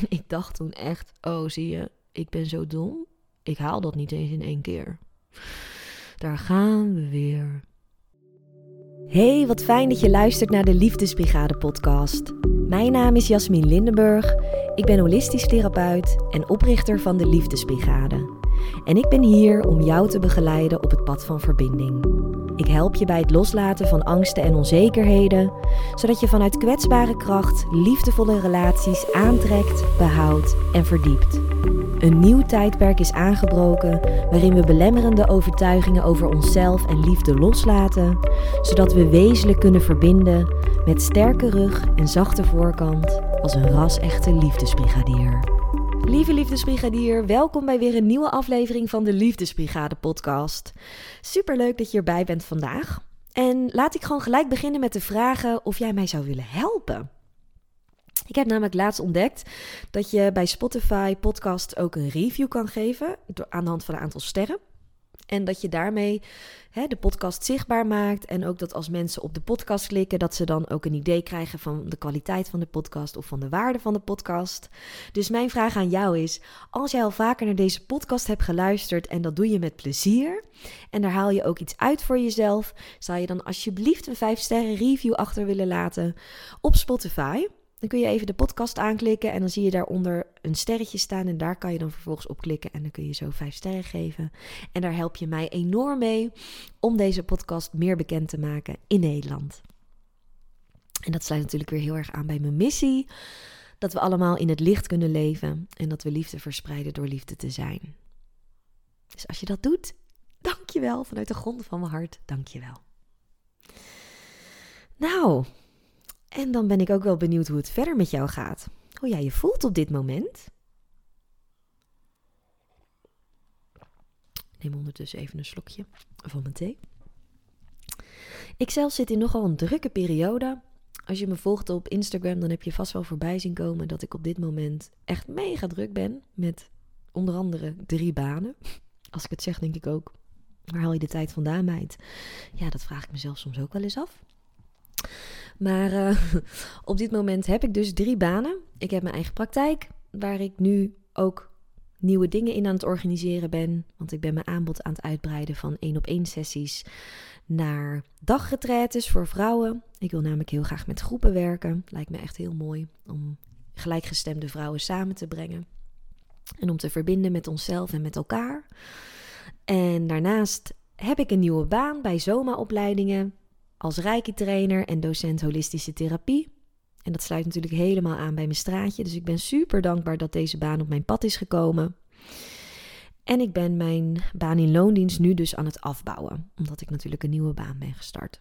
En ik dacht toen echt, oh zie je, ik ben zo dom. Ik haal dat niet eens in één keer. Daar gaan we weer. Hey, wat fijn dat je luistert naar de Liefdesbrigade podcast. Mijn naam is Jasmin Lindenburg. Ik ben holistisch therapeut en oprichter van de Liefdesbrigade. En ik ben hier om jou te begeleiden op het pad van verbinding. Ik help je bij het loslaten van angsten en onzekerheden, zodat je vanuit kwetsbare kracht liefdevolle relaties aantrekt, behoudt en verdiept. Een nieuw tijdperk is aangebroken waarin we belemmerende overtuigingen over onszelf en liefde loslaten, zodat we wezenlijk kunnen verbinden met sterke rug en zachte voorkant als een ras-echte liefdesbrigadier. Lieve Liefdesbrigadier, welkom bij weer een nieuwe aflevering van de Liefdesbrigade podcast. Superleuk dat je erbij bent vandaag. En laat ik gewoon gelijk beginnen met de vragen of jij mij zou willen helpen. Ik heb namelijk laatst ontdekt dat je bij Spotify podcast ook een review kan geven aan de hand van een aantal sterren. En dat je daarmee hè, de podcast zichtbaar maakt. En ook dat als mensen op de podcast klikken, dat ze dan ook een idee krijgen van de kwaliteit van de podcast of van de waarde van de podcast. Dus mijn vraag aan jou is: als jij al vaker naar deze podcast hebt geluisterd en dat doe je met plezier. En daar haal je ook iets uit voor jezelf, zou je dan alsjeblieft een 5 sterren review achter willen laten op Spotify. Dan kun je even de podcast aanklikken en dan zie je daaronder een sterretje staan. En daar kan je dan vervolgens op klikken en dan kun je zo vijf sterren geven. En daar help je mij enorm mee om deze podcast meer bekend te maken in Nederland. En dat sluit natuurlijk weer heel erg aan bij mijn missie. Dat we allemaal in het licht kunnen leven en dat we liefde verspreiden door liefde te zijn. Dus als je dat doet, dankjewel vanuit de grond van mijn hart. Dankjewel. Nou, en dan ben ik ook wel benieuwd hoe het verder met jou gaat. Hoe jij je voelt op dit moment. Neem ondertussen even een slokje van mijn thee. Ik zelf zit in nogal een drukke periode. Als je me volgt op Instagram, dan heb je vast wel voorbij zien komen dat ik op dit moment echt mega druk ben. Met onder andere drie banen. Als ik het zeg, denk ik ook. Waar haal je de tijd vandaan, meid? Ja, dat vraag ik mezelf soms ook wel eens af. Maar uh, op dit moment heb ik dus drie banen. Ik heb mijn eigen praktijk, waar ik nu ook nieuwe dingen in aan het organiseren ben. Want ik ben mijn aanbod aan het uitbreiden van één op één sessies naar dagretretes voor vrouwen. Ik wil namelijk heel graag met groepen werken. Lijkt me echt heel mooi om gelijkgestemde vrouwen samen te brengen. En om te verbinden met onszelf en met elkaar. En daarnaast heb ik een nieuwe baan bij Zoma-opleidingen als reiki-trainer en docent holistische therapie. En dat sluit natuurlijk helemaal aan bij mijn straatje. Dus ik ben super dankbaar dat deze baan op mijn pad is gekomen. En ik ben mijn baan in loondienst nu dus aan het afbouwen, omdat ik natuurlijk een nieuwe baan ben gestart.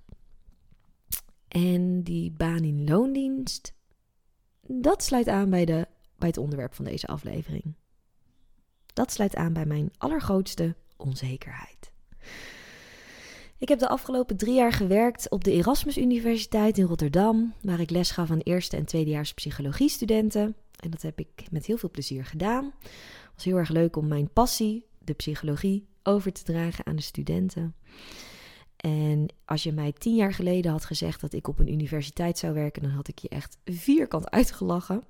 En die baan in loondienst, dat sluit aan bij, de, bij het onderwerp van deze aflevering. Dat sluit aan bij mijn allergrootste onzekerheid. Ik heb de afgelopen drie jaar gewerkt op de Erasmus Universiteit in Rotterdam, waar ik les gaf aan eerste en tweedejaars psychologiestudenten. En dat heb ik met heel veel plezier gedaan. Het was heel erg leuk om mijn passie, de psychologie, over te dragen aan de studenten. En als je mij tien jaar geleden had gezegd dat ik op een universiteit zou werken, dan had ik je echt vierkant uitgelachen.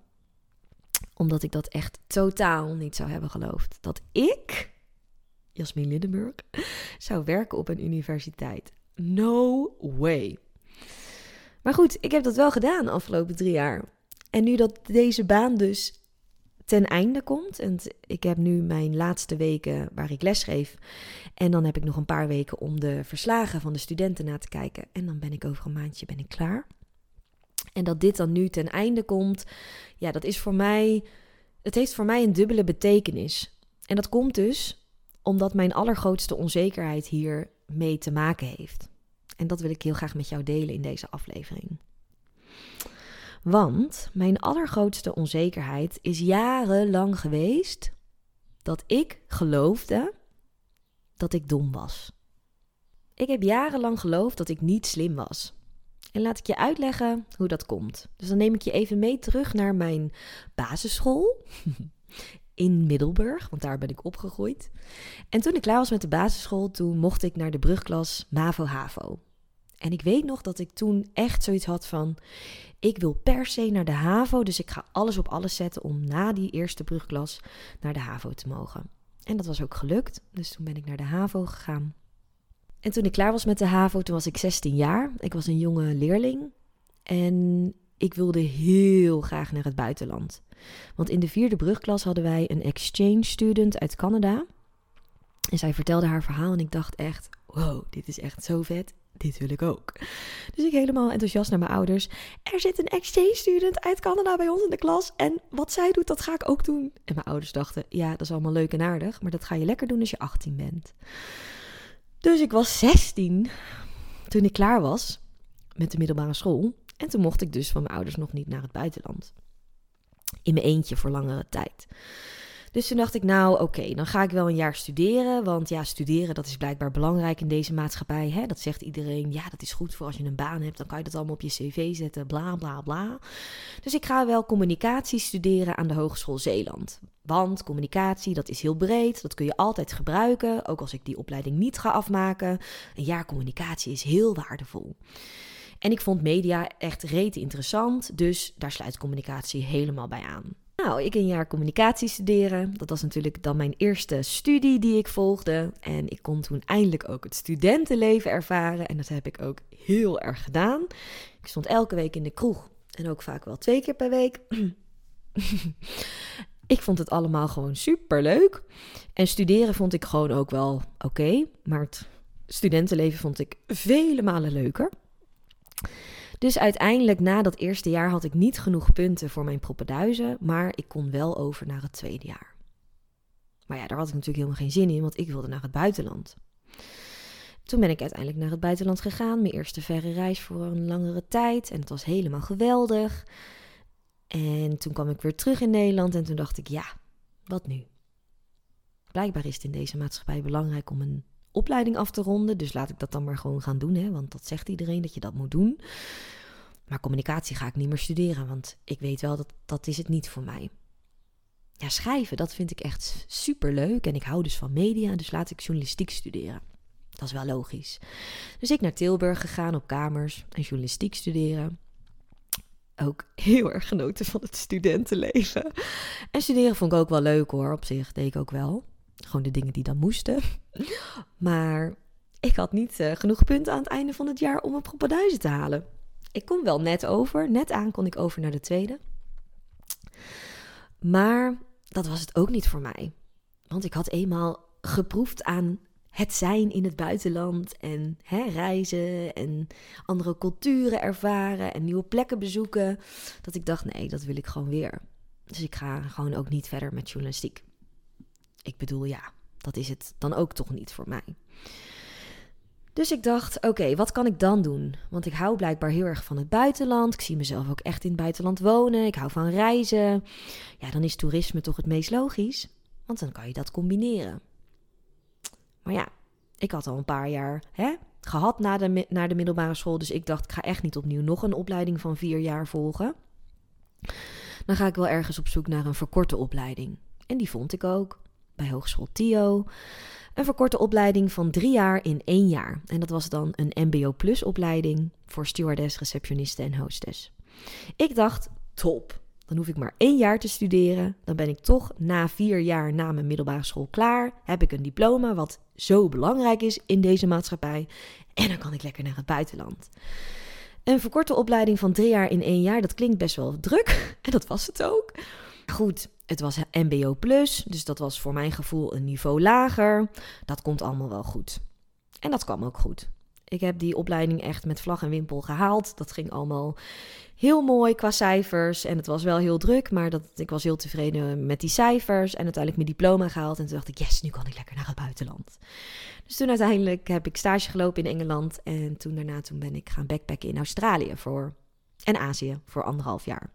Omdat ik dat echt totaal niet zou hebben geloofd. Dat ik Jasmin Lindenburg, zou werken op een universiteit. No way. Maar goed, ik heb dat wel gedaan de afgelopen drie jaar. En nu dat deze baan dus ten einde komt. En ik heb nu mijn laatste weken waar ik lesgeef. En dan heb ik nog een paar weken om de verslagen van de studenten na te kijken. En dan ben ik over een maandje ben ik klaar. En dat dit dan nu ten einde komt, ja, dat is voor mij. Het heeft voor mij een dubbele betekenis. En dat komt dus omdat mijn allergrootste onzekerheid hier mee te maken heeft. En dat wil ik heel graag met jou delen in deze aflevering. Want mijn allergrootste onzekerheid is jarenlang geweest dat ik geloofde dat ik dom was. Ik heb jarenlang geloofd dat ik niet slim was. En laat ik je uitleggen hoe dat komt. Dus dan neem ik je even mee terug naar mijn basisschool. in Middelburg, want daar ben ik opgegroeid. En toen ik klaar was met de basisschool, toen mocht ik naar de brugklas MAVO-HAVO. En ik weet nog dat ik toen echt zoiets had van: ik wil per se naar de HAVO, dus ik ga alles op alles zetten om na die eerste brugklas naar de HAVO te mogen. En dat was ook gelukt, dus toen ben ik naar de HAVO gegaan. En toen ik klaar was met de HAVO, toen was ik 16 jaar. Ik was een jonge leerling en ik wilde heel graag naar het buitenland. Want in de vierde brugklas hadden wij een exchange student uit Canada. En zij vertelde haar verhaal en ik dacht echt, wow, dit is echt zo vet. Dit wil ik ook. Dus ik helemaal enthousiast naar mijn ouders. Er zit een exchange student uit Canada bij ons in de klas. En wat zij doet, dat ga ik ook doen. En mijn ouders dachten, ja, dat is allemaal leuk en aardig. Maar dat ga je lekker doen als je 18 bent. Dus ik was 16 toen ik klaar was met de middelbare school. En toen mocht ik dus van mijn ouders nog niet naar het buitenland. In mijn eentje voor langere tijd. Dus toen dacht ik, nou oké, dan ga ik wel een jaar studeren. Want ja, studeren dat is blijkbaar belangrijk in deze maatschappij. Hè? Dat zegt iedereen, ja, dat is goed voor als je een baan hebt. Dan kan je dat allemaal op je cv zetten, bla bla bla. Dus ik ga wel communicatie studeren aan de Hogeschool Zeeland. Want communicatie, dat is heel breed. Dat kun je altijd gebruiken. Ook als ik die opleiding niet ga afmaken. Een jaar communicatie is heel waardevol. En ik vond media echt rete interessant. Dus daar sluit communicatie helemaal bij aan. Nou, ik een jaar communicatie studeren. Dat was natuurlijk dan mijn eerste studie die ik volgde. En ik kon toen eindelijk ook het studentenleven ervaren. En dat heb ik ook heel erg gedaan. Ik stond elke week in de kroeg. En ook vaak wel twee keer per week. ik vond het allemaal gewoon super leuk. En studeren vond ik gewoon ook wel oké. maar het studentenleven vond ik vele malen leuker. Dus uiteindelijk na dat eerste jaar had ik niet genoeg punten voor mijn propenduizen, maar ik kon wel over naar het tweede jaar. Maar ja, daar had ik natuurlijk helemaal geen zin in, want ik wilde naar het buitenland. Toen ben ik uiteindelijk naar het buitenland gegaan, mijn eerste verre reis voor een langere tijd en het was helemaal geweldig. En toen kwam ik weer terug in Nederland en toen dacht ik, ja, wat nu? Blijkbaar is het in deze maatschappij belangrijk om een opleiding af te ronden. Dus laat ik dat dan maar gewoon gaan doen, hè, want dat zegt iedereen dat je dat moet doen. Maar communicatie ga ik niet meer studeren, want ik weet wel dat dat is het niet voor mij. Ja, schrijven, dat vind ik echt super leuk en ik hou dus van media, dus laat ik journalistiek studeren. Dat is wel logisch. Dus ik naar Tilburg gegaan op kamers en journalistiek studeren. Ook heel erg genoten van het studentenleven. En studeren vond ik ook wel leuk hoor, op zich deed ik ook wel. Gewoon de dingen die dan moesten. Maar ik had niet uh, genoeg punten aan het einde van het jaar om een propenduizen te halen. Ik kon wel net over. Net aan kon ik over naar de tweede. Maar dat was het ook niet voor mij. Want ik had eenmaal geproefd aan het zijn in het buitenland en hè, reizen en andere culturen ervaren en nieuwe plekken bezoeken. Dat ik dacht, nee, dat wil ik gewoon weer. Dus ik ga gewoon ook niet verder met journalistiek. Ik bedoel, ja, dat is het dan ook toch niet voor mij. Dus ik dacht, oké, wat kan ik dan doen? Want ik hou blijkbaar heel erg van het buitenland. Ik zie mezelf ook echt in het buitenland wonen. Ik hou van reizen. Ja, dan is toerisme toch het meest logisch. Want dan kan je dat combineren. Maar ja, ik had al een paar jaar hè, gehad na de, naar de middelbare school. Dus ik dacht, ik ga echt niet opnieuw nog een opleiding van vier jaar volgen. Dan ga ik wel ergens op zoek naar een verkorte opleiding. En die vond ik ook bij Hogeschool TIO. Een verkorte opleiding van drie jaar in één jaar. En dat was dan een MBO Plus opleiding voor stewardess, receptioniste en hostess. Ik dacht, top. Dan hoef ik maar één jaar te studeren. Dan ben ik toch na vier jaar na mijn middelbare school klaar. Heb ik een diploma wat zo belangrijk is in deze maatschappij. En dan kan ik lekker naar het buitenland. Een verkorte opleiding van drie jaar in één jaar, dat klinkt best wel druk. En dat was het ook. Goed, het was MBO plus, dus dat was voor mijn gevoel een niveau lager. Dat komt allemaal wel goed. En dat kwam ook goed. Ik heb die opleiding echt met vlag en wimpel gehaald. Dat ging allemaal heel mooi qua cijfers. En het was wel heel druk, maar dat, ik was heel tevreden met die cijfers. En uiteindelijk mijn diploma gehaald. En toen dacht ik, yes, nu kan ik lekker naar het buitenland. Dus toen uiteindelijk heb ik stage gelopen in Engeland. En toen daarna toen ben ik gaan backpacken in Australië voor, en Azië voor anderhalf jaar.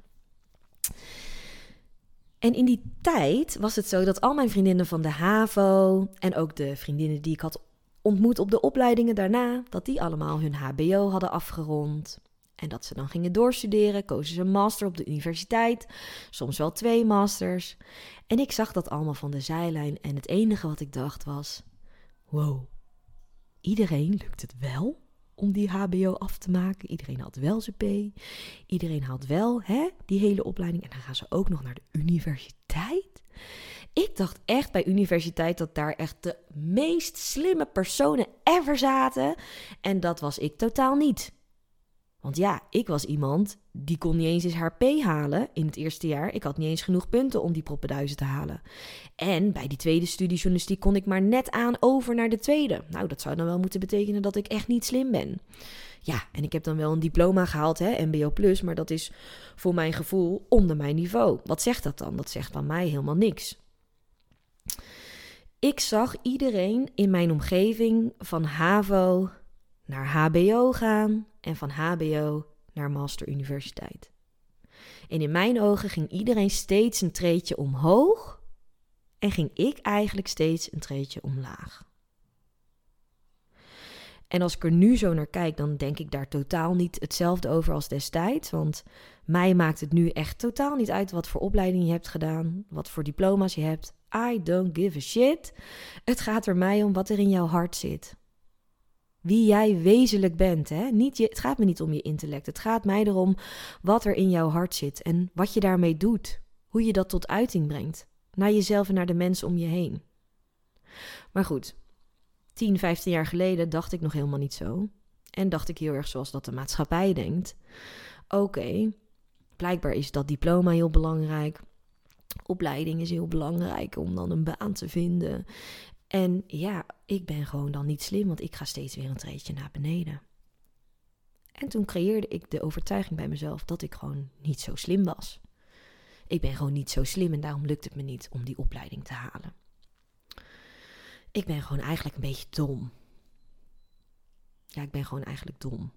En in die tijd was het zo dat al mijn vriendinnen van de HAVO en ook de vriendinnen die ik had ontmoet op de opleidingen daarna, dat die allemaal hun HBO hadden afgerond. En dat ze dan gingen doorstuderen, kozen ze een master op de universiteit, soms wel twee masters. En ik zag dat allemaal van de zijlijn en het enige wat ik dacht was: wow, iedereen lukt het wel? Om die HBO af te maken. Iedereen had wel zijn P. Iedereen had wel hè, die hele opleiding. En dan gaan ze ook nog naar de universiteit. Ik dacht echt bij universiteit dat daar echt de meest slimme personen ever zaten. En dat was ik totaal niet. Want ja, ik was iemand die kon niet eens eens haar P halen in het eerste jaar. Ik had niet eens genoeg punten om die proppenduizen te halen. En bij die tweede studie journalistiek kon ik maar net aan over naar de tweede. Nou, dat zou dan wel moeten betekenen dat ik echt niet slim ben. Ja, en ik heb dan wel een diploma gehaald, hè, MBO+, maar dat is voor mijn gevoel onder mijn niveau. Wat zegt dat dan? Dat zegt dan mij helemaal niks. Ik zag iedereen in mijn omgeving van HAVO naar HBO gaan en van HBO naar Master Universiteit. En in mijn ogen ging iedereen steeds een treetje omhoog en ging ik eigenlijk steeds een treetje omlaag. En als ik er nu zo naar kijk, dan denk ik daar totaal niet hetzelfde over als destijds. Want mij maakt het nu echt totaal niet uit wat voor opleiding je hebt gedaan, wat voor diploma's je hebt. I don't give a shit. Het gaat er mij om wat er in jouw hart zit wie jij wezenlijk bent. Hè? Niet je, het gaat me niet om je intellect. Het gaat mij erom wat er in jouw hart zit en wat je daarmee doet. Hoe je dat tot uiting brengt. Naar jezelf en naar de mensen om je heen. Maar goed, 10, 15 jaar geleden dacht ik nog helemaal niet zo. En dacht ik heel erg zoals dat de maatschappij denkt. Oké, blijkbaar is dat diploma heel belangrijk. Opleiding is heel belangrijk om dan een baan te vinden. En ja, ik ben gewoon dan niet slim, want ik ga steeds weer een treedje naar beneden. En toen creëerde ik de overtuiging bij mezelf dat ik gewoon niet zo slim was. Ik ben gewoon niet zo slim en daarom lukt het me niet om die opleiding te halen. Ik ben gewoon eigenlijk een beetje dom. Ja, ik ben gewoon eigenlijk dom.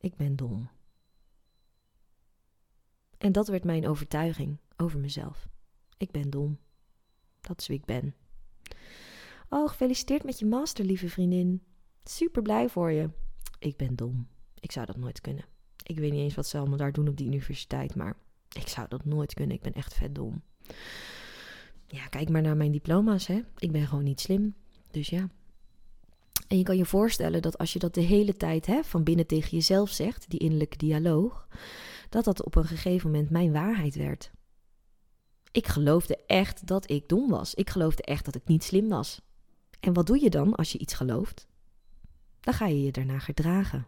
Ik ben dom. En dat werd mijn overtuiging over mezelf. Ik ben dom. Dat is wie ik ben. Oh, gefeliciteerd met je master, lieve vriendin. Super blij voor je. Ik ben dom. Ik zou dat nooit kunnen. Ik weet niet eens wat ze allemaal daar doen op die universiteit, maar ik zou dat nooit kunnen. Ik ben echt vet dom. Ja, kijk maar naar mijn diploma's, hè. Ik ben gewoon niet slim. Dus ja. En je kan je voorstellen dat als je dat de hele tijd hè, van binnen tegen jezelf zegt, die innerlijke dialoog, dat dat op een gegeven moment mijn waarheid werd. Ik geloofde echt dat ik dom was. Ik geloofde echt dat ik niet slim was. En wat doe je dan als je iets gelooft? Dan ga je je daarna gedragen.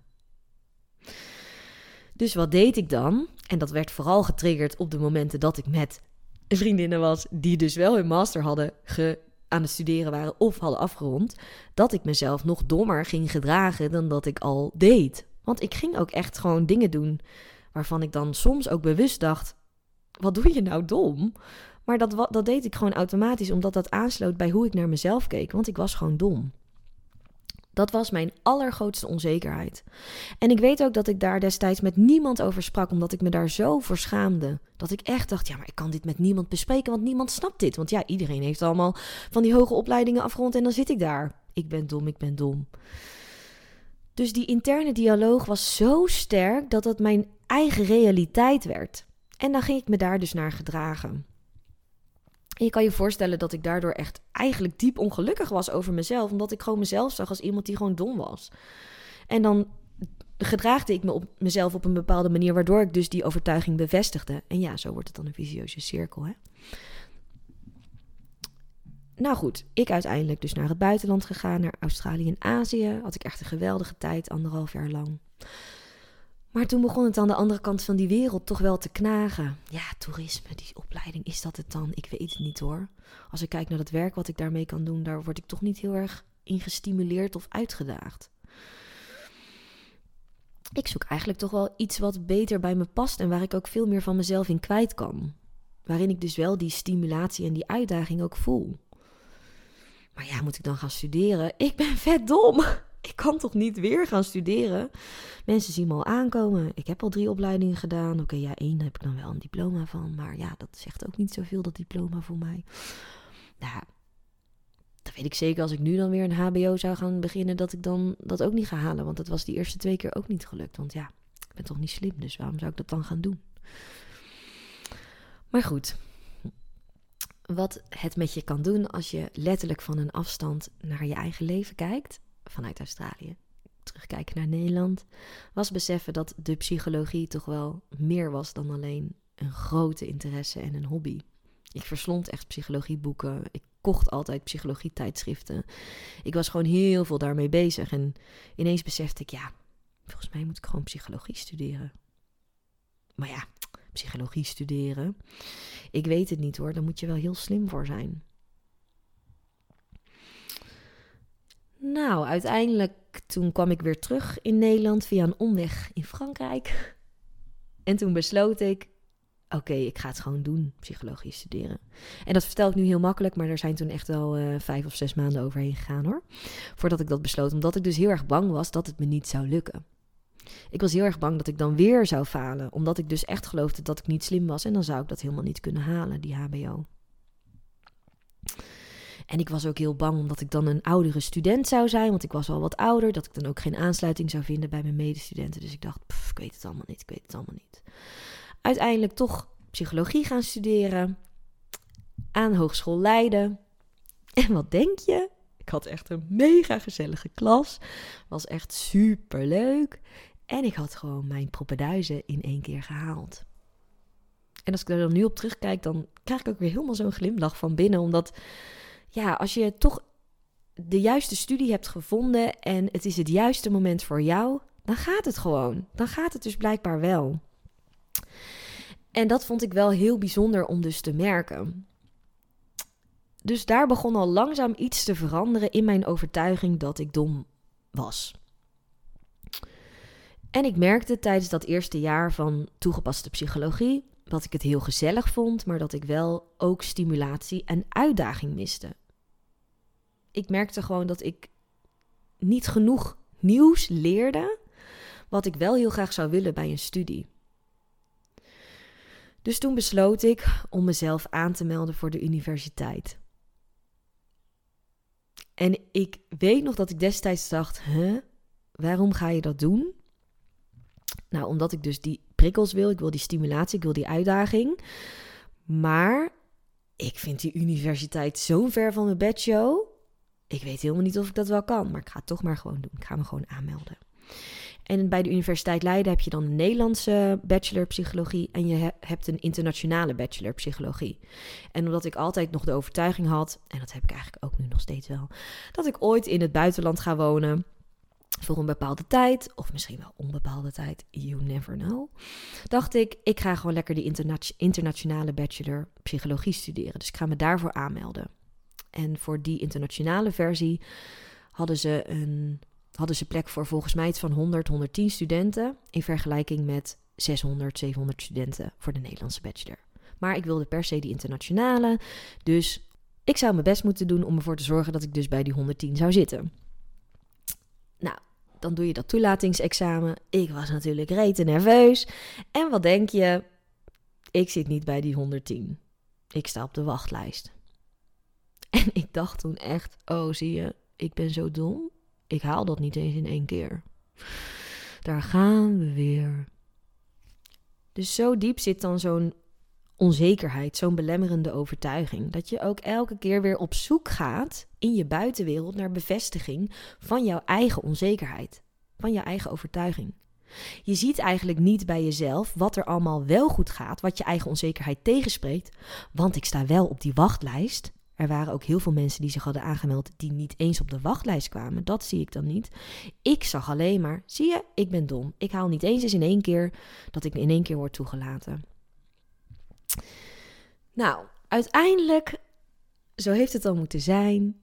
Dus wat deed ik dan? En dat werd vooral getriggerd op de momenten dat ik met vriendinnen was die dus wel hun master hadden ge aan het studeren waren of hadden afgerond, dat ik mezelf nog dommer ging gedragen dan dat ik al deed. Want ik ging ook echt gewoon dingen doen waarvan ik dan soms ook bewust dacht: wat doe je nou dom? Maar dat, dat deed ik gewoon automatisch, omdat dat aansloot bij hoe ik naar mezelf keek, want ik was gewoon dom. Dat was mijn allergrootste onzekerheid. En ik weet ook dat ik daar destijds met niemand over sprak, omdat ik me daar zo voor schaamde. Dat ik echt dacht, ja, maar ik kan dit met niemand bespreken, want niemand snapt dit. Want ja, iedereen heeft allemaal van die hoge opleidingen afgerond en dan zit ik daar. Ik ben dom, ik ben dom. Dus die interne dialoog was zo sterk dat het mijn eigen realiteit werd. En dan ging ik me daar dus naar gedragen. En je kan je voorstellen dat ik daardoor echt eigenlijk diep ongelukkig was over mezelf, omdat ik gewoon mezelf zag als iemand die gewoon dom was. En dan gedraagde ik me op mezelf op een bepaalde manier, waardoor ik dus die overtuiging bevestigde. En ja, zo wordt het dan een visieuze cirkel. Hè? Nou goed, ik uiteindelijk dus naar het buitenland gegaan, naar Australië en Azië. Had ik echt een geweldige tijd, anderhalf jaar lang. Maar toen begon het aan de andere kant van die wereld toch wel te knagen. Ja, toerisme, die opleiding, is dat het dan? Ik weet het niet hoor. Als ik kijk naar het werk wat ik daarmee kan doen, daar word ik toch niet heel erg in gestimuleerd of uitgedaagd. Ik zoek eigenlijk toch wel iets wat beter bij me past en waar ik ook veel meer van mezelf in kwijt kan. Waarin ik dus wel die stimulatie en die uitdaging ook voel. Maar ja, moet ik dan gaan studeren? Ik ben vet dom ik kan toch niet weer gaan studeren? Mensen zien me al aankomen. Ik heb al drie opleidingen gedaan. Oké, ja, één heb ik dan wel een diploma van. Maar ja, dat zegt ook niet zoveel, dat diploma voor mij. Nou, dat weet ik zeker als ik nu dan weer een HBO zou gaan beginnen, dat ik dan dat ook niet ga halen. Want dat was die eerste twee keer ook niet gelukt. Want ja, ik ben toch niet slim, dus waarom zou ik dat dan gaan doen? Maar goed, wat het met je kan doen als je letterlijk van een afstand naar je eigen leven kijkt, vanuit Australië, terugkijken naar Nederland, was beseffen dat de psychologie toch wel meer was dan alleen een grote interesse en een hobby. Ik verslond echt psychologieboeken. Ik kocht altijd psychologie-tijdschriften. Ik was gewoon heel veel daarmee bezig. En ineens besefte ik, ja, volgens mij moet ik gewoon psychologie studeren. Maar ja, psychologie studeren. Ik weet het niet hoor, daar moet je wel heel slim voor zijn. Nou, uiteindelijk toen kwam ik weer terug in Nederland via een omweg in Frankrijk. En toen besloot ik, oké, ik ga het gewoon doen, psychologie studeren. En dat vertel ik nu heel makkelijk, maar er zijn toen echt wel uh, vijf of zes maanden overheen gegaan hoor. Voordat ik dat besloot, omdat ik dus heel erg bang was dat het me niet zou lukken. Ik was heel erg bang dat ik dan weer zou falen, omdat ik dus echt geloofde dat ik niet slim was en dan zou ik dat helemaal niet kunnen halen, die HBO. En ik was ook heel bang omdat ik dan een oudere student zou zijn, want ik was al wat ouder, dat ik dan ook geen aansluiting zou vinden bij mijn medestudenten. Dus ik dacht, ik weet het allemaal niet, ik weet het allemaal niet. Uiteindelijk toch psychologie gaan studeren, aan Hogeschool Leiden. En wat denk je? Ik had echt een mega gezellige klas. Was echt super leuk. En ik had gewoon mijn proppenduizen in één keer gehaald. En als ik er dan nu op terugkijk, dan krijg ik ook weer helemaal zo'n glimlach van binnen. Omdat, ja, als je toch de juiste studie hebt gevonden en het is het juiste moment voor jou, dan gaat het gewoon. Dan gaat het dus blijkbaar wel. En dat vond ik wel heel bijzonder om dus te merken. Dus daar begon al langzaam iets te veranderen in mijn overtuiging dat ik dom was. En ik merkte tijdens dat eerste jaar van toegepaste psychologie dat ik het heel gezellig vond, maar dat ik wel ook stimulatie en uitdaging miste. Ik merkte gewoon dat ik niet genoeg nieuws leerde, wat ik wel heel graag zou willen bij een studie. Dus toen besloot ik om mezelf aan te melden voor de universiteit. En ik weet nog dat ik destijds dacht: waarom ga je dat doen? Nou, omdat ik dus die prikkels wil, ik wil die stimulatie, ik wil die uitdaging. Maar ik vind die universiteit zo ver van mijn bedshow. Ik weet helemaal niet of ik dat wel kan, maar ik ga het toch maar gewoon doen. Ik ga me gewoon aanmelden. En bij de Universiteit Leiden heb je dan een Nederlandse bachelor psychologie en je hebt een internationale bachelor psychologie. En omdat ik altijd nog de overtuiging had, en dat heb ik eigenlijk ook nu nog steeds wel, dat ik ooit in het buitenland ga wonen voor een bepaalde tijd, of misschien wel onbepaalde tijd, you never know, dacht ik, ik ga gewoon lekker die internationale bachelor psychologie studeren. Dus ik ga me daarvoor aanmelden. En voor die internationale versie hadden ze een hadden ze plek voor volgens mij iets van 100, 110 studenten. In vergelijking met 600, 700 studenten voor de Nederlandse bachelor. Maar ik wilde per se die internationale. Dus ik zou mijn best moeten doen om ervoor te zorgen dat ik dus bij die 110 zou zitten. Nou, dan doe je dat toelatingsexamen. Ik was natuurlijk rete nerveus. En wat denk je? Ik zit niet bij die 110. Ik sta op de wachtlijst. En ik dacht toen echt: oh, zie je, ik ben zo dom. Ik haal dat niet eens in één keer. Daar gaan we weer. Dus zo diep zit dan zo'n onzekerheid, zo'n belemmerende overtuiging. Dat je ook elke keer weer op zoek gaat in je buitenwereld naar bevestiging van jouw eigen onzekerheid, van jouw eigen overtuiging. Je ziet eigenlijk niet bij jezelf wat er allemaal wel goed gaat, wat je eigen onzekerheid tegenspreekt, want ik sta wel op die wachtlijst. Er waren ook heel veel mensen die zich hadden aangemeld die niet eens op de wachtlijst kwamen. Dat zie ik dan niet. Ik zag alleen maar, zie je, ik ben dom. Ik haal niet eens eens in één keer dat ik in één keer word toegelaten. Nou, uiteindelijk, zo heeft het al moeten zijn,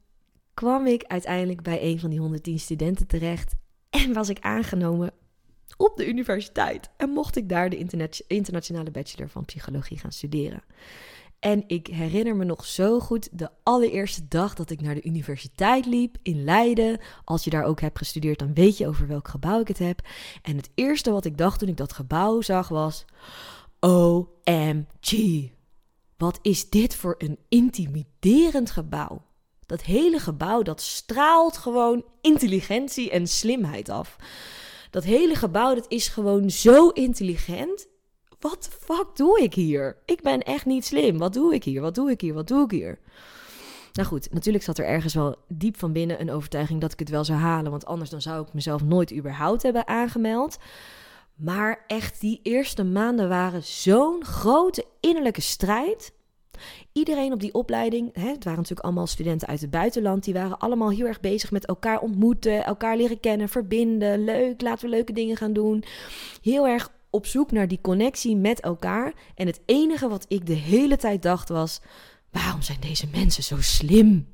kwam ik uiteindelijk bij een van die 110 studenten terecht en was ik aangenomen op de universiteit. En mocht ik daar de internationale bachelor van psychologie gaan studeren. En ik herinner me nog zo goed de allereerste dag dat ik naar de universiteit liep in Leiden. Als je daar ook hebt gestudeerd, dan weet je over welk gebouw ik het heb. En het eerste wat ik dacht toen ik dat gebouw zag was: OMG. Wat is dit voor een intimiderend gebouw? Dat hele gebouw dat straalt gewoon intelligentie en slimheid af. Dat hele gebouw dat is gewoon zo intelligent wat fuck doe ik hier? Ik ben echt niet slim. Wat doe ik hier? Wat doe ik hier? Wat doe ik hier? Nou goed, natuurlijk zat er ergens wel diep van binnen een overtuiging dat ik het wel zou halen. Want anders dan zou ik mezelf nooit überhaupt hebben aangemeld. Maar echt, die eerste maanden waren zo'n grote innerlijke strijd. Iedereen op die opleiding, hè, het waren natuurlijk allemaal studenten uit het buitenland, die waren allemaal heel erg bezig met elkaar ontmoeten, elkaar leren kennen, verbinden. Leuk, laten we leuke dingen gaan doen. Heel erg op zoek naar die connectie met elkaar. En het enige wat ik de hele tijd dacht was: waarom zijn deze mensen zo slim?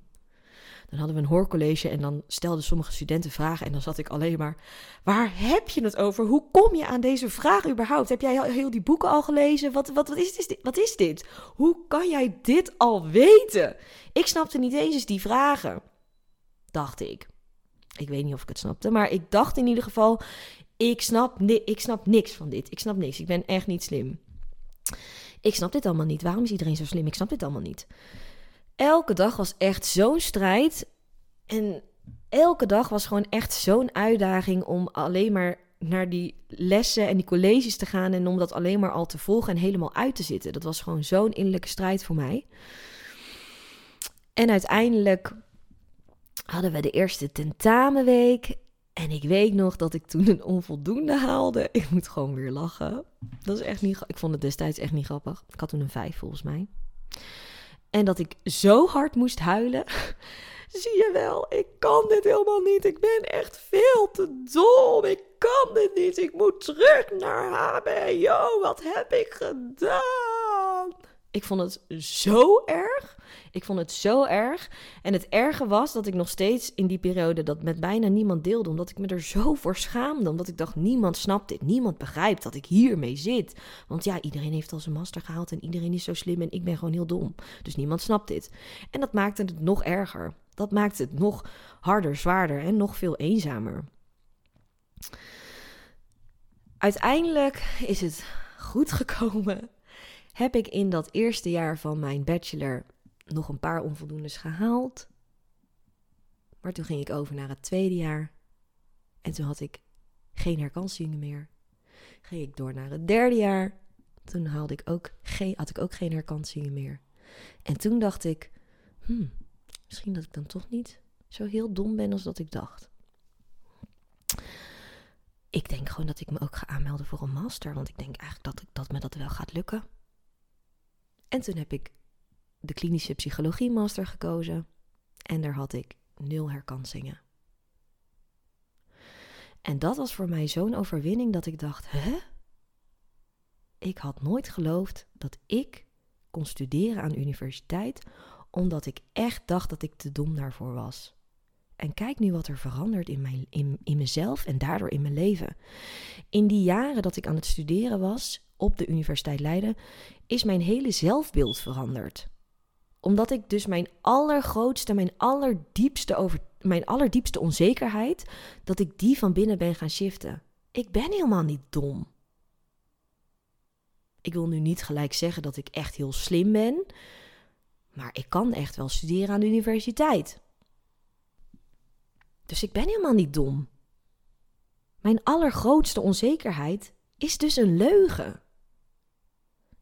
Dan hadden we een hoorcollege en dan stelden sommige studenten vragen. En dan zat ik alleen maar: waar heb je het over? Hoe kom je aan deze vraag überhaupt? Heb jij heel die boeken al gelezen? Wat, wat, wat, is, dit? wat is dit? Hoe kan jij dit al weten? Ik snapte niet eens die vragen, dacht ik. Ik weet niet of ik het snapte, maar ik dacht in ieder geval: ik snap, ik snap niks van dit. Ik snap niks. Ik ben echt niet slim. Ik snap dit allemaal niet. Waarom is iedereen zo slim? Ik snap dit allemaal niet. Elke dag was echt zo'n strijd. En elke dag was gewoon echt zo'n uitdaging om alleen maar naar die lessen en die colleges te gaan en om dat alleen maar al te volgen en helemaal uit te zitten. Dat was gewoon zo'n innerlijke strijd voor mij. En uiteindelijk hadden we de eerste tentamenweek en ik weet nog dat ik toen een onvoldoende haalde. Ik moet gewoon weer lachen. Dat is echt niet. Ik vond het destijds echt niet grappig. Ik had toen een vijf volgens mij. En dat ik zo hard moest huilen. Zie je wel, ik kan dit helemaal niet. Ik ben echt veel te dom. Ik kan dit niet. Ik moet terug naar HBO. Wat heb ik gedaan? Ik vond het zo erg. Ik vond het zo erg. En het erge was dat ik nog steeds in die periode dat met bijna niemand deelde. Omdat ik me er zo voor schaamde. Omdat ik dacht, niemand snapt dit. Niemand begrijpt dat ik hiermee zit. Want ja, iedereen heeft al zijn master gehaald en iedereen is zo slim en ik ben gewoon heel dom. Dus niemand snapt dit. En dat maakte het nog erger. Dat maakte het nog harder, zwaarder en nog veel eenzamer. Uiteindelijk is het goed gekomen. Heb ik in dat eerste jaar van mijn bachelor nog een paar onvoldoendes gehaald. Maar toen ging ik over naar het tweede jaar. En toen had ik geen herkansingen meer. Ging ik door naar het derde jaar. Toen haalde ik ook geen, had ik ook geen herkansingen meer. En toen dacht ik, hmm, misschien dat ik dan toch niet zo heel dom ben als dat ik dacht. Ik denk gewoon dat ik me ook ga aanmelden voor een master. Want ik denk eigenlijk dat, ik, dat me dat wel gaat lukken. En toen heb ik de klinische psychologie master gekozen en daar had ik nul herkansingen. En dat was voor mij zo'n overwinning dat ik dacht: hè? Ik had nooit geloofd dat ik kon studeren aan de universiteit, omdat ik echt dacht dat ik te dom daarvoor was. En kijk nu wat er verandert in, mijn, in, in mezelf en daardoor in mijn leven. In die jaren dat ik aan het studeren was op de Universiteit Leiden, is mijn hele zelfbeeld veranderd omdat ik dus mijn allergrootste, mijn allerdiepste, over, mijn allerdiepste onzekerheid, dat ik die van binnen ben gaan shiften. Ik ben helemaal niet dom. Ik wil nu niet gelijk zeggen dat ik echt heel slim ben, maar ik kan echt wel studeren aan de universiteit. Dus ik ben helemaal niet dom. Mijn allergrootste onzekerheid is dus een leugen.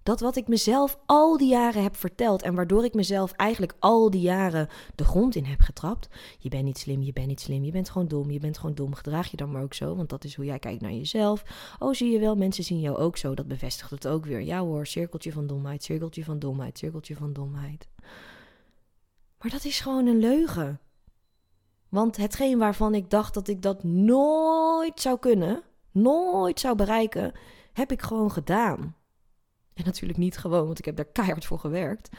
Dat wat ik mezelf al die jaren heb verteld en waardoor ik mezelf eigenlijk al die jaren de grond in heb getrapt. Je bent niet slim, je bent niet slim, je bent gewoon dom, je bent gewoon dom. Gedraag je dan maar ook zo, want dat is hoe jij kijkt naar jezelf. Oh, zie je wel, mensen zien jou ook zo. Dat bevestigt het ook weer. Ja hoor, cirkeltje van domheid, cirkeltje van domheid, cirkeltje van domheid. Maar dat is gewoon een leugen. Want hetgeen waarvan ik dacht dat ik dat nooit zou kunnen, nooit zou bereiken, heb ik gewoon gedaan. En natuurlijk niet gewoon, want ik heb daar keihard voor gewerkt.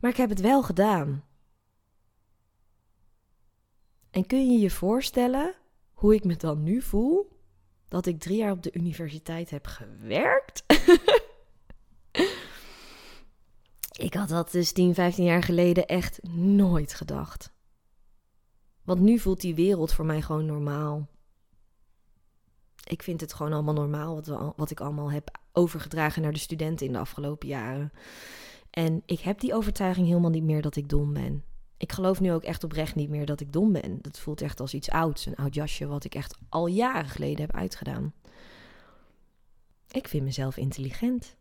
Maar ik heb het wel gedaan. En kun je je voorstellen hoe ik me dan nu voel? Dat ik drie jaar op de universiteit heb gewerkt? ik had dat dus 10, 15 jaar geleden echt nooit gedacht. Want nu voelt die wereld voor mij gewoon normaal. Ik vind het gewoon allemaal normaal wat, wat ik allemaal heb overgedragen naar de studenten in de afgelopen jaren. En ik heb die overtuiging helemaal niet meer dat ik dom ben. Ik geloof nu ook echt oprecht niet meer dat ik dom ben. Dat voelt echt als iets ouds, een oud jasje wat ik echt al jaren geleden heb uitgedaan. Ik vind mezelf intelligent.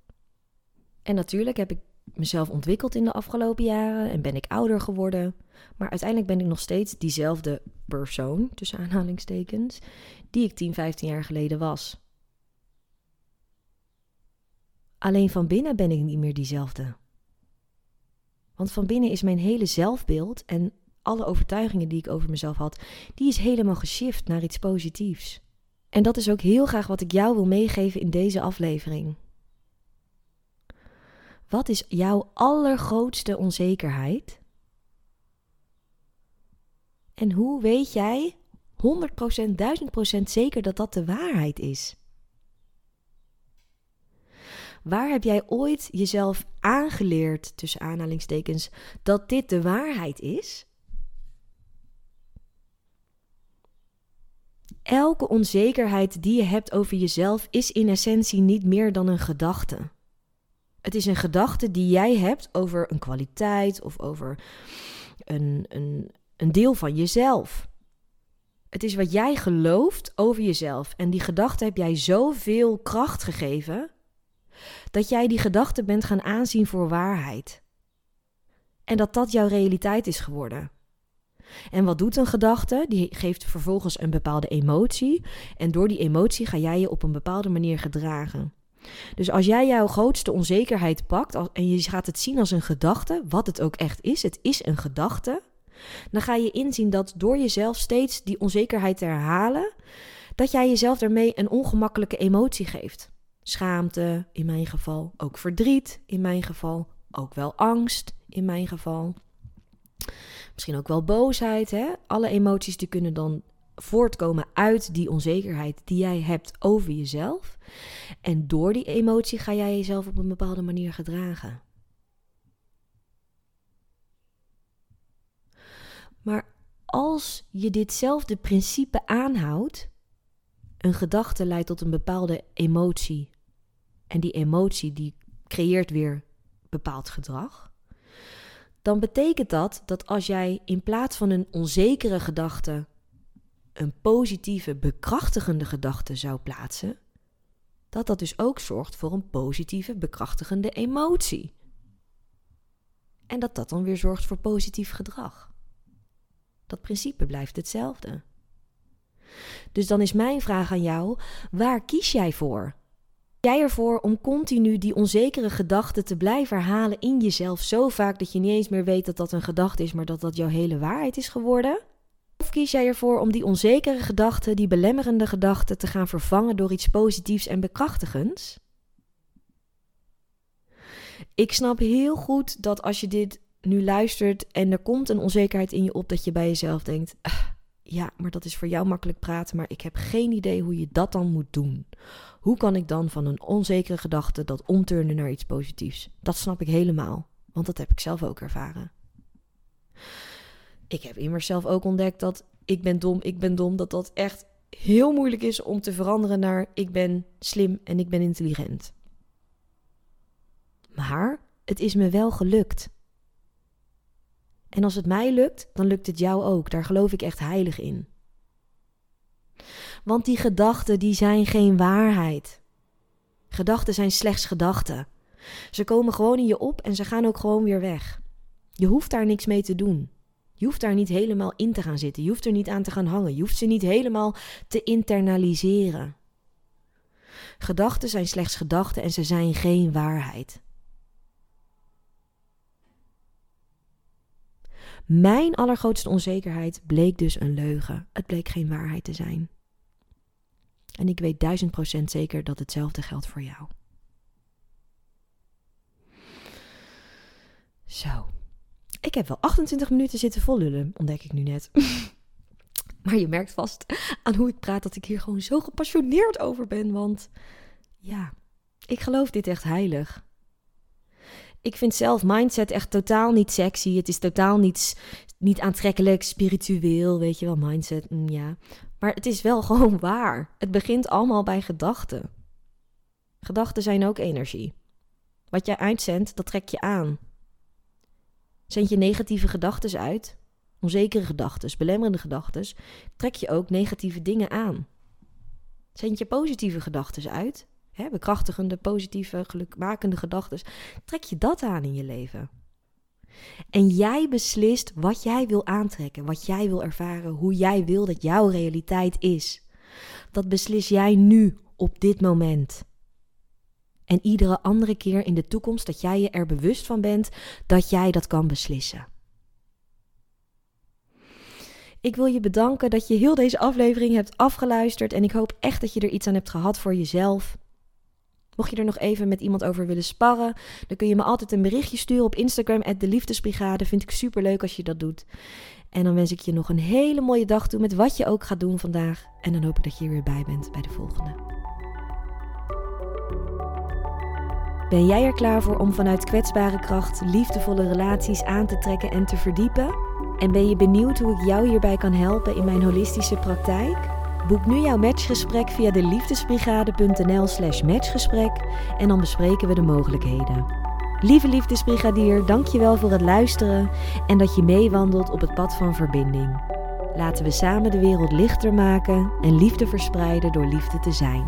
En natuurlijk heb ik mezelf ontwikkeld in de afgelopen jaren en ben ik ouder geworden. Maar uiteindelijk ben ik nog steeds diezelfde persoon, tussen aanhalingstekens, die ik 10, 15 jaar geleden was. Alleen van binnen ben ik niet meer diezelfde. Want van binnen is mijn hele zelfbeeld en alle overtuigingen die ik over mezelf had, die is helemaal geshift naar iets positiefs. En dat is ook heel graag wat ik jou wil meegeven in deze aflevering. Wat is jouw allergrootste onzekerheid? En hoe weet jij 100%, 1000% zeker dat dat de waarheid is? Waar heb jij ooit jezelf aangeleerd, tussen aanhalingstekens, dat dit de waarheid is? Elke onzekerheid die je hebt over jezelf is in essentie niet meer dan een gedachte. Het is een gedachte die jij hebt over een kwaliteit of over een, een, een deel van jezelf. Het is wat jij gelooft over jezelf. En die gedachte heb jij zoveel kracht gegeven dat jij die gedachte bent gaan aanzien voor waarheid. En dat dat jouw realiteit is geworden. En wat doet een gedachte? Die geeft vervolgens een bepaalde emotie. En door die emotie ga jij je op een bepaalde manier gedragen. Dus als jij jouw grootste onzekerheid pakt en je gaat het zien als een gedachte, wat het ook echt is, het is een gedachte, dan ga je inzien dat door jezelf steeds die onzekerheid te herhalen, dat jij jezelf daarmee een ongemakkelijke emotie geeft. Schaamte in mijn geval, ook verdriet in mijn geval, ook wel angst in mijn geval. Misschien ook wel boosheid. Hè? Alle emoties die kunnen dan voortkomen uit die onzekerheid die jij hebt over jezelf. En door die emotie ga jij jezelf op een bepaalde manier gedragen. Maar als je ditzelfde principe aanhoudt, een gedachte leidt tot een bepaalde emotie. En die emotie die creëert weer bepaald gedrag. Dan betekent dat dat als jij in plaats van een onzekere gedachte een positieve, bekrachtigende gedachte zou plaatsen, dat dat dus ook zorgt voor een positieve, bekrachtigende emotie. En dat dat dan weer zorgt voor positief gedrag. Dat principe blijft hetzelfde. Dus dan is mijn vraag aan jou: waar kies jij voor? Jij ervoor om continu die onzekere gedachten te blijven herhalen in jezelf zo vaak dat je niet eens meer weet dat dat een gedachte is, maar dat dat jouw hele waarheid is geworden? Of kies jij ervoor om die onzekere gedachten, die belemmerende gedachten, te gaan vervangen door iets positiefs en bekrachtigends? Ik snap heel goed dat als je dit nu luistert en er komt een onzekerheid in je op, dat je bij jezelf denkt: ah, ja, maar dat is voor jou makkelijk praten, maar ik heb geen idee hoe je dat dan moet doen. Hoe kan ik dan van een onzekere gedachte dat omturnen naar iets positiefs? Dat snap ik helemaal, want dat heb ik zelf ook ervaren. Ik heb immers zelf ook ontdekt dat ik ben dom, ik ben dom, dat dat echt heel moeilijk is om te veranderen naar ik ben slim en ik ben intelligent. Maar het is me wel gelukt. En als het mij lukt, dan lukt het jou ook. Daar geloof ik echt heilig in. Want die gedachten, die zijn geen waarheid. Gedachten zijn slechts gedachten. Ze komen gewoon in je op en ze gaan ook gewoon weer weg. Je hoeft daar niks mee te doen. Je hoeft daar niet helemaal in te gaan zitten. Je hoeft er niet aan te gaan hangen. Je hoeft ze niet helemaal te internaliseren. Gedachten zijn slechts gedachten en ze zijn geen waarheid. Mijn allergrootste onzekerheid bleek dus een leugen. Het bleek geen waarheid te zijn. En ik weet duizend procent zeker dat hetzelfde geldt voor jou. Zo. Ik heb wel 28 minuten zitten vollullen, ontdek ik nu net. maar je merkt vast aan hoe ik praat dat ik hier gewoon zo gepassioneerd over ben. Want ja, ik geloof dit echt heilig. Ik vind zelf mindset echt totaal niet sexy. Het is totaal niet, niet aantrekkelijk, spiritueel, weet je wel, mindset, mm, ja. Maar het is wel gewoon waar. Het begint allemaal bij gedachten. Gedachten zijn ook energie. Wat jij uitzendt, dat trek je aan. Zend je negatieve gedachten uit, onzekere gedachten, belemmerende gedachten, trek je ook negatieve dingen aan. Zend je positieve gedachten uit hè, bekrachtigende, positieve, gelukmakende gedachten, trek je dat aan in je leven. En jij beslist wat jij wil aantrekken, wat jij wil ervaren, hoe jij wil dat jouw realiteit is. Dat beslis jij nu, op dit moment. En iedere andere keer in de toekomst dat jij je er bewust van bent dat jij dat kan beslissen. Ik wil je bedanken dat je heel deze aflevering hebt afgeluisterd en ik hoop echt dat je er iets aan hebt gehad voor jezelf. Mocht je er nog even met iemand over willen sparren, dan kun je me altijd een berichtje sturen op Instagram, de Liefdesbrigade. Vind ik super leuk als je dat doet. En dan wens ik je nog een hele mooie dag toe met wat je ook gaat doen vandaag. En dan hoop ik dat je er weer bij bent bij de volgende. Ben jij er klaar voor om vanuit kwetsbare kracht liefdevolle relaties aan te trekken en te verdiepen? En ben je benieuwd hoe ik jou hierbij kan helpen in mijn holistische praktijk? Boek nu jouw matchgesprek via de liefdesbrigade.nl/slash matchgesprek en dan bespreken we de mogelijkheden. Lieve liefdesbrigadier, dankjewel voor het luisteren en dat je meewandelt op het pad van verbinding. Laten we samen de wereld lichter maken en liefde verspreiden door liefde te zijn.